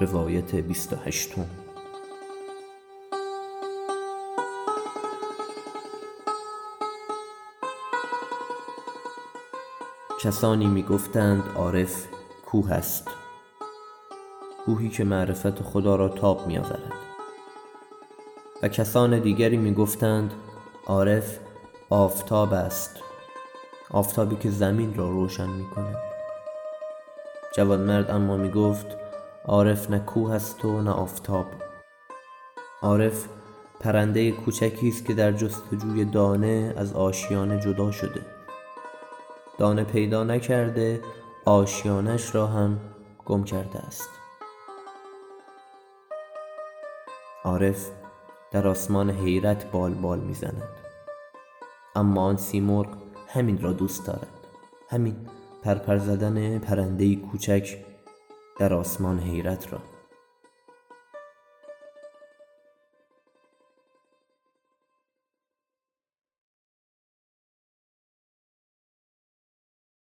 روایت 28 کسانی می گفتند عارف کوه است. کوهی که معرفت خدا را تاب می آورد و کسان دیگری می گفتند عارف آفتاب است. آفتابی که زمین را روشن می کند جوانمرد اما می گفت عارف نه کوه است و نه آفتاب. عارف پرنده کوچکی است که در جستجوی دانه از آشیانه جدا شده. دانه پیدا نکرده آشیانش را هم گم کرده است. عارف در آسمان حیرت بال بال می زند اما آن سیمرغ همین را دوست دارد. همین پرپر زدن پرنده کوچک در آسمان حیرت را.